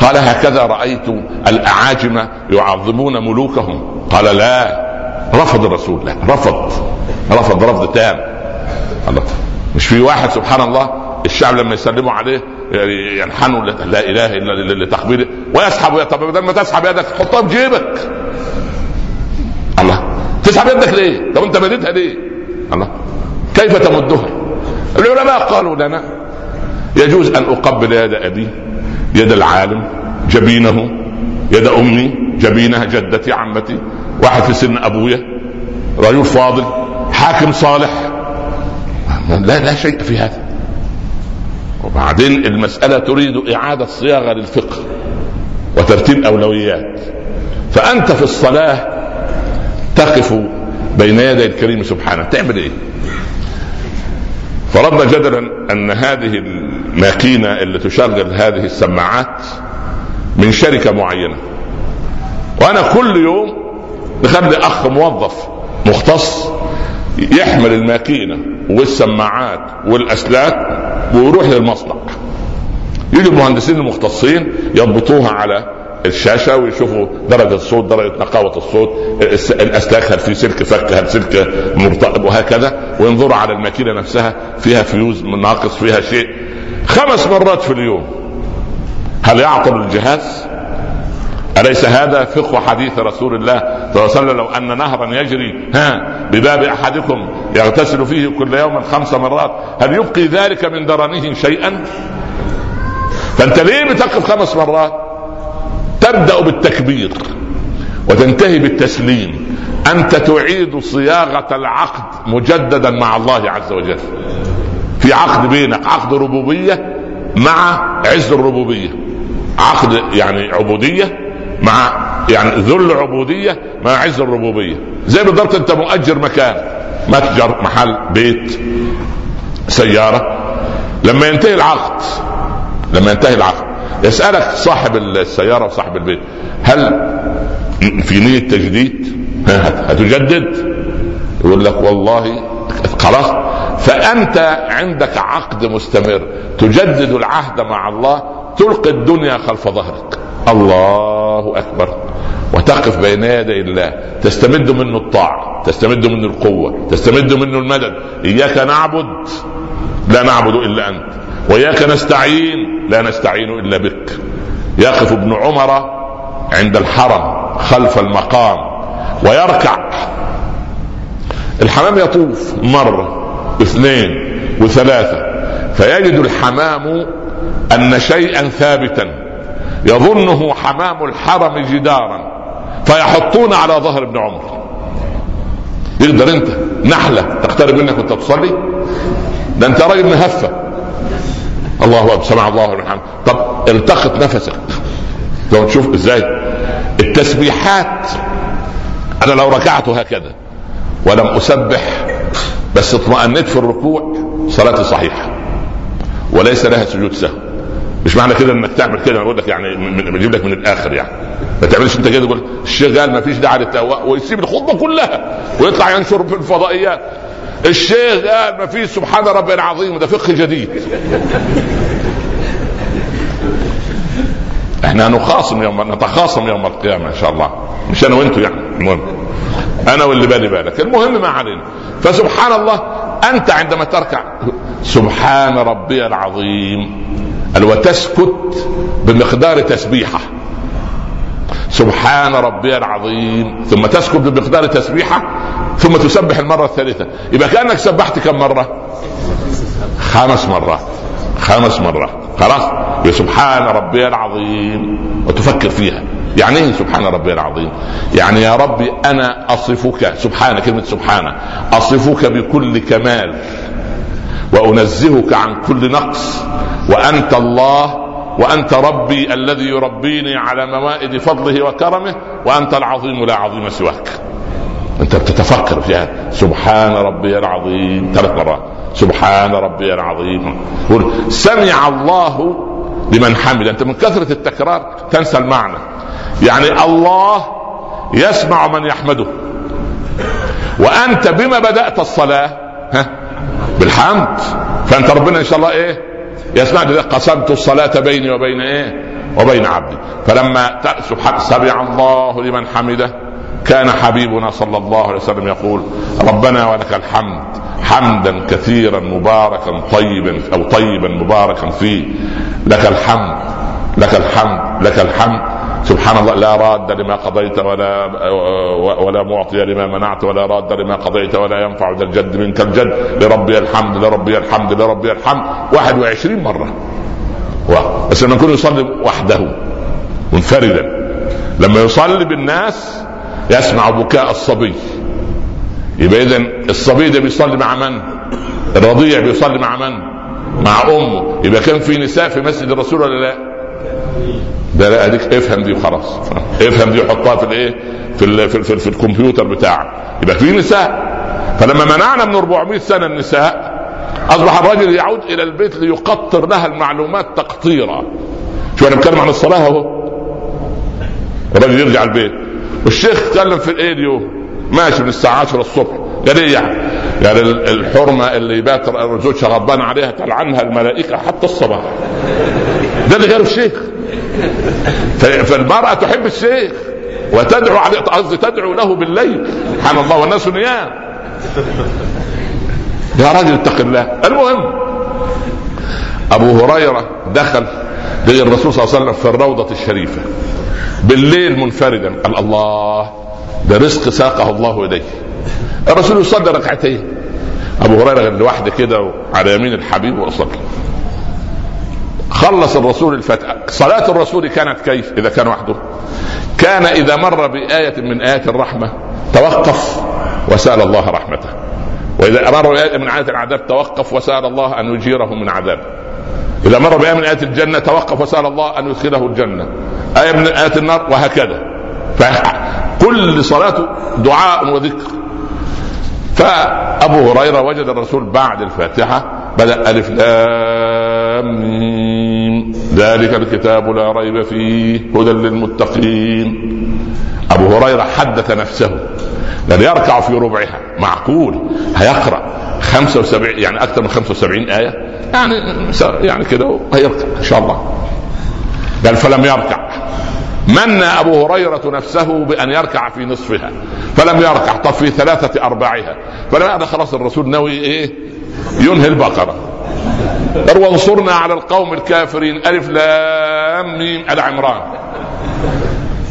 قال هكذا رأيت الأعاجم يعظمون ملوكهم. قال لا رفض الرسول لا رفض رفض رفض تام. مش في واحد سبحان الله الشعب لما يسلموا عليه ينحنوا لا إله إلا لتقبيله ويسحب طب بدل ما تسحب يدك حطها في جيبك. تسحب يدك ليه؟ طب انت مديتها ليه؟ الله كيف تمدها؟ العلماء قالوا لنا يجوز أن أقبل يد أبي يد العالم جبينه يد أمي جبينها جدتي عمتي واحد في سن أبويا رجل فاضل حاكم صالح لا لا شيء في هذا وبعدين المسألة تريد إعادة صياغة للفقه وترتيب أولويات فأنت في الصلاة تقف بين يدي الكريم سبحانه. تعمل إيه؟ فرضنا جدلا أن هذه الماكينة اللي تشغل هذه السماعات من شركة معينة. وأنا كل يوم نخلي أخ موظف مختص يحمل الماكينة والسماعات والأسلاك ويروح للمصنع. يجي المهندسين المختصين يضبطوها على الشاشة ويشوفوا درجة الصوت درجة نقاوة الصوت الأسلاك هل في سلك فك هل سلك مرتقب وهكذا وينظروا على الماكينة نفسها فيها فيوز ناقص فيها شيء خمس مرات في اليوم هل يعطل الجهاز؟ أليس هذا فقه حديث رسول الله صلى الله عليه وسلم لو أن نهرا يجري ها بباب أحدكم يغتسل فيه كل يوم خمس مرات هل يبقي ذلك من درنه شيئا؟ فأنت ليه بتقف خمس مرات؟ تبدأ بالتكبير وتنتهي بالتسليم. أنت تعيد صياغة العقد مجددا مع الله عز وجل. في عقد بينك عقد ربوبية مع عز الربوبية. عقد يعني عبودية مع يعني ذل عبودية مع عز الربوبية. زي بالضبط أنت مؤجر مكان متجر محل بيت سيارة. لما ينتهي العقد لما ينتهي العقد يسألك صاحب السيارة وصاحب البيت هل في نية تجديد؟ هتجدد؟ يقول لك والله خلاص. فأنت عندك عقد مستمر تجدد العهد مع الله تلقي الدنيا خلف ظهرك. الله أكبر. وتقف بين يدي الله. تستمد منه الطاعة تستمد منه القوة تستمد منه المدد. إياك نعبد لا نعبد إلا أنت. وإياك نستعين لا نستعين إلا بك. يقف ابن عمر عند الحرم خلف المقام ويركع. الحمام يطوف مرة اثنين وثلاثة فيجد الحمام أن شيئا ثابتا. يظنه حمام الحرم جدارا فيحطون على ظهر ابن عمر. يقدر أنت نحلة تقترب منك وأنت تصلي؟ ده أنت راجل مهفة. الله أكبر سمع الله لمن طب التقط نفسك. لو تشوف إزاي التسبيحات أنا لو ركعت هكذا ولم أسبح بس اطمأنيت في الركوع صلاتي صحيحة. وليس لها سجود سهو. مش معنى كده إنك تعمل كده أقول لك يعني بجيب لك من الآخر يعني. ما تعملش أنت كده تقول الشيخ قال ما فيش داعي للتهوى ويسيب الخطبة كلها ويطلع ينشر في الفضائيات. الشيخ قال ما فيش سبحان ربي العظيم ده فقه جديد. إحنا نخاصم يوم نتخاصم يوم القيامة إن شاء الله. مش أنا وأنتم يعني المهم. أنا واللي بالي بالك. المهم ما علينا. فسبحان الله أنت عندما تركع سبحان ربي العظيم. وتسكت بمقدار تسبيحة. سبحان ربي العظيم. ثم تسكت بمقدار تسبيحة ثم تسبح المرة الثالثة. يبقى كأنك سبحت كم مرة؟ خمس مرات. خمس مرات. خلاص؟ سبحان ربي العظيم. وتفكر فيها. يعني إيه سبحان ربي العظيم؟ يعني يا ربي أنا أصفك سبحان كلمة سبحان أصفك بكل كمال. وأنزهك عن كل نقص. وأنت الله وأنت ربي الذي يربيني على موائد فضله وكرمه وأنت العظيم لا عظيم سواك. أنت بتتفكر فيها سبحان ربي العظيم. ثلاث مرات. سبحان ربي العظيم. سمع الله لمن حمد أنت من كثرة التكرار تنسى المعنى. يعني الله يسمع من يحمده. وأنت بما بدأت الصلاة ها بالحمد. فأنت ربنا إن شاء الله إيه؟ يسمع قسمت الصلاة بيني وبين إيه؟ وبين عبدي. فلما سمع الله لمن حمده كان حبيبنا صلى الله عليه وسلم يقول ربنا ولك الحمد حمدا كثيرا مباركا طيبا أو طيبا مباركا فيه. لك الحمد لك الحمد لك الحمد. سبحان الله لا راد لما قضيت ولا ولا معطي لما منعت ولا راد لما قضيت ولا ينفع ذا الجد منك الجد لربي الحمد لربي الحمد لربي الحمد 21 مرة بس لما يكون يصلي وحده منفردا لما يصلي بالناس يسمع بكاء الصبي يبقى اذا الصبي ده بيصلي مع من؟ الرضيع بيصلي مع من؟ مع أمه يبقى كان في نساء في مسجد الرسول ولا لا؟ ده لا اديك افهم دي وخلاص. افهم دي وحطها في الايه؟ في ال في, ال في, ال في الكمبيوتر بتاعك. يبقى في نساء. فلما منعنا من 400 سنة النساء أصبح الرجل يعود إلى البيت ليقطر لها المعلومات تقطيرا. شو أنا بتكلم عن الصلاة أهو. الرجل يرجع البيت. والشيخ اتكلم في الإيه اليوم ماشي من الساعة 10 الصبح. قال إيه يعني؟ يعني الحرمة اللي يبات زوجها غضبان عليها تلعنها الملائكة حتى الصباح. ده اللي قاله الشيخ. فالمرأة تحب الشيخ وتدعو عليه قصدي تدعو له بالليل. سبحان الله والناس نيام. يا راجل اتق الله. المهم أبو هريرة دخل للرسول صلى الله عليه وسلم في الروضة الشريفة. بالليل منفردا قال الله ده رزق ساقه الله إليه. الرسول يصلي ركعتين. أبو هريرة لوحده كده على يمين الحبيب وصلي خلص الرسول الفتح. صلاة الرسول كانت كيف؟ إذا كان وحده. كان إذا مر بآية من آيات الرحمة توقف وسأل الله رحمته. وإذا مر بآية من آيات العذاب توقف وسأل الله أن يجيره من عذابه إذا مر بآية من آيات الجنة توقف وسأل الله أن يدخله الجنة. آية من آيات النار وهكذا. فكل صلاة دعاء وذكر. فأبو هريرة وجد الرسول بعد الفاتحة بدأ ألف لام ذلك الكتاب لا ريب فيه هدى للمتقين. أبو هريرة حدث نفسه لأن يركع في ربعها. معقول؟ هيقرأ 75 يعني أكثر من 75 آية؟ يعني يعني كده هيركع إن شاء الله. قال فلم يركع. من أبو هريرة نفسه بأن يركع في نصفها فلم يركع طب في ثلاثة أرباعها فلما خلاص الرسول ناوي إيه؟ ينهي البقرة. وانصرنا على القوم الكافرين ألف لام ميم آل عمران.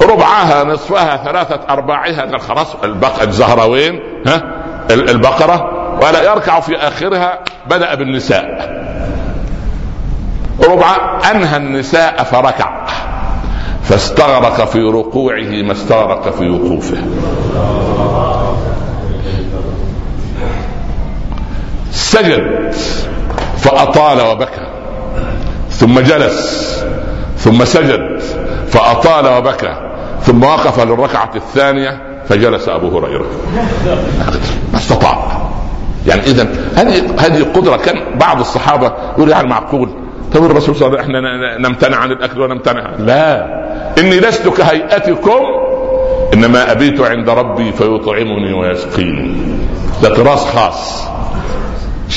ربعها نصفها ثلاثة أرباعها. قال خلاص البقرة الزهروين ها؟ البقرة. ولا يركع في آخرها بدأ بالنساء. ربع أنهى النساء فركع. فاستغرق في ركوعه ما استغرق في وقوفه. سجد فأطال وبكى. ثم جلس ثم سجد فأطال وبكى. ثم وقف للركعة الثانية فجلس أبو هريرة. ما استطاع. يعني إذا هذه هذه قدرة كان بعض الصحابة يقول يعني معقول. طب الرسول صلى الله عليه وسلم إحنا نمتنع عن الأكل ونمتنع لا. إني لست كهيئتكم إنما أبيت عند ربي فيطعمني ويسقيني. ده تراث خاص.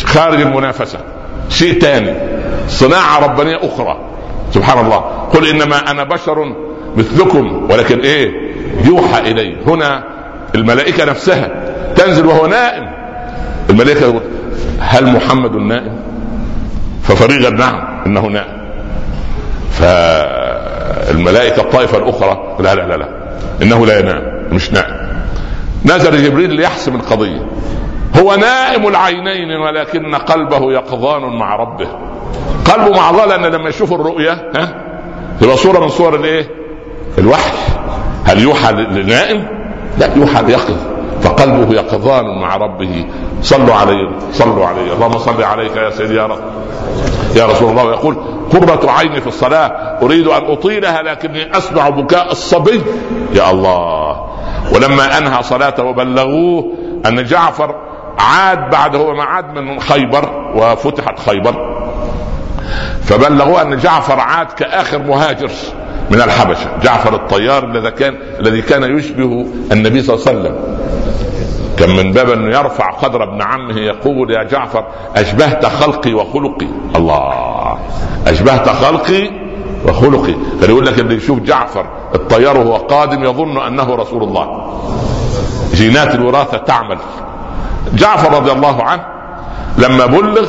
خارج المنافسة. شيء ثاني صناعة ربانية أخرى. سبحان الله. قل إنما أنا بشر مثلكم ولكن إيه؟ يوحى إلي. هنا الملائكة نفسها. تنزل وهو نائم. الملائكة يقول هل محمد نائم؟ ففريغا نعم انه نائم فالملائكة الطائفة الأخرى لا لا لا لا إنه لا ينام مش نائم نزل جبريل ليحسم القضية. هو نائم العينين ولكن قلبه يقظان مع ربه. قلبه مع الله لأن لما يشوف الرؤيا ها؟ تبقى صورة من صور الإيه؟ الوحي. هل يوحى لنائم؟ لا يوحى ليقظ. فقلبه يقظان مع ربه. صلوا عليه صلوا عليه. اللهم صل عليك يا سيدي يا رب. يا رسول الله ويقول قرة عيني في الصلاة أريد أن أطيلها لكني أسمع بكاء الصبي. يا الله. ولما أنهى صلاته وبلغوه أن جعفر عاد بعد هو ما عاد من خيبر وفتحت خيبر. فبلغوه أن جعفر عاد كآخر مهاجر من الحبشة. جعفر الطيار الذي كان الذي كان يشبه النبي صلى الله عليه وسلم. كان من باب أنه يرفع قدر ابن عمه يقول يا جعفر أشبهت خلقي وخلقي. الله. أشبهت خلقي وخلقي. كان يقول لك اللي يشوف جعفر الطيار وهو قادم يظن أنه رسول الله. جينات الوراثة تعمل. جعفر رضي الله عنه لما بلغ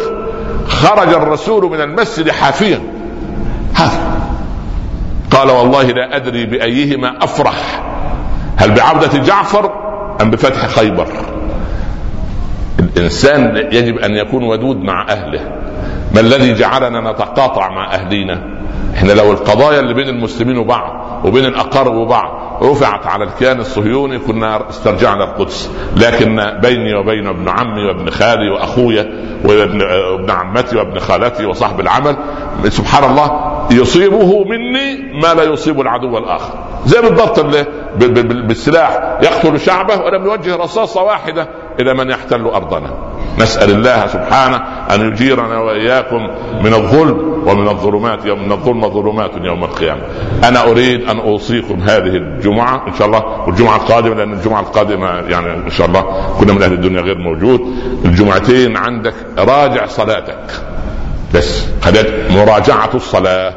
خرج الرسول من المسجد حافيا. هذا. قال والله لا أدري بأيهما أفرح. هل بعوده جعفر أم بفتح خيبر. الإنسان يجب أن يكون ودود مع أهله. ما الذي جعلنا نتقاطع مع أهلينا؟ إحنا لو القضايا اللي بين المسلمين وبعض وبين الأقارب وبعض رفعت على الكيان الصهيوني كنا استرجعنا القدس. لكن بيني وبين ابن عمي وابن خالي وأخويا وابن عمتي وابن خالتي وصاحب العمل سبحان الله يصيبه مني ما لا يصيب العدو الآخر. زي بالضبط بالسلاح يقتل شعبه ولم يوجه رصاصة واحدة إلى من يحتل أرضنا. نسأل الله سبحانه أن يجيرنا وإياكم من الظلم ومن الظلمات يوم من الظلم ظلمات يوم القيامة. أنا أريد أن أوصيكم هذه الجمعة إن شاء الله والجمعة القادمة لأن الجمعة القادمة يعني إن شاء الله كنا من أهل الدنيا غير موجود. الجمعتين عندك راجع صلاتك. بس مراجعة الصلاة.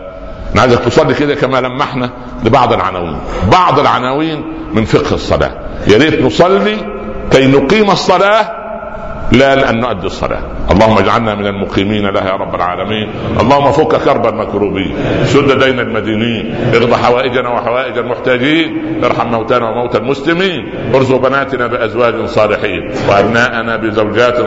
أنا عايزك تصلي كده كما لمحنا لبعض العناوين. بعض العناوين من فقه الصلاة. يا ريت نصلي كي نقيم الصلاة لا لأن نؤدي الصلاة. اللهم اجعلنا من المقيمين لها يا رب العالمين. اللهم فك كرب المكروبين سد دين المدينين. اغض حوائجنا وحوائج المحتاجين. ارحم موتانا وموتى المسلمين. ارزق بناتنا بأزواج صالحين. وأبناءنا بزوجات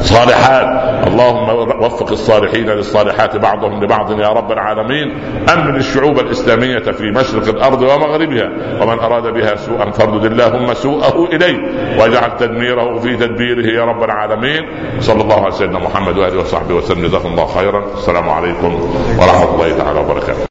صالحات. اللهم وفق الصالحين للصالحات بعضهم لبعض يا رب العالمين. أمن الشعوب الإسلامية في مشرق الأرض ومغربها. ومن أراد بها سوءا فاردد اللهم سوءه إليه. واجعل تدميره في تدبيره يا رب العالمين. صلى الله على سيدنا محمد وآله وصحبه وسلم. جزاكم الله خيرا. السلام عليكم ورحمة الله تعالى وبركاته.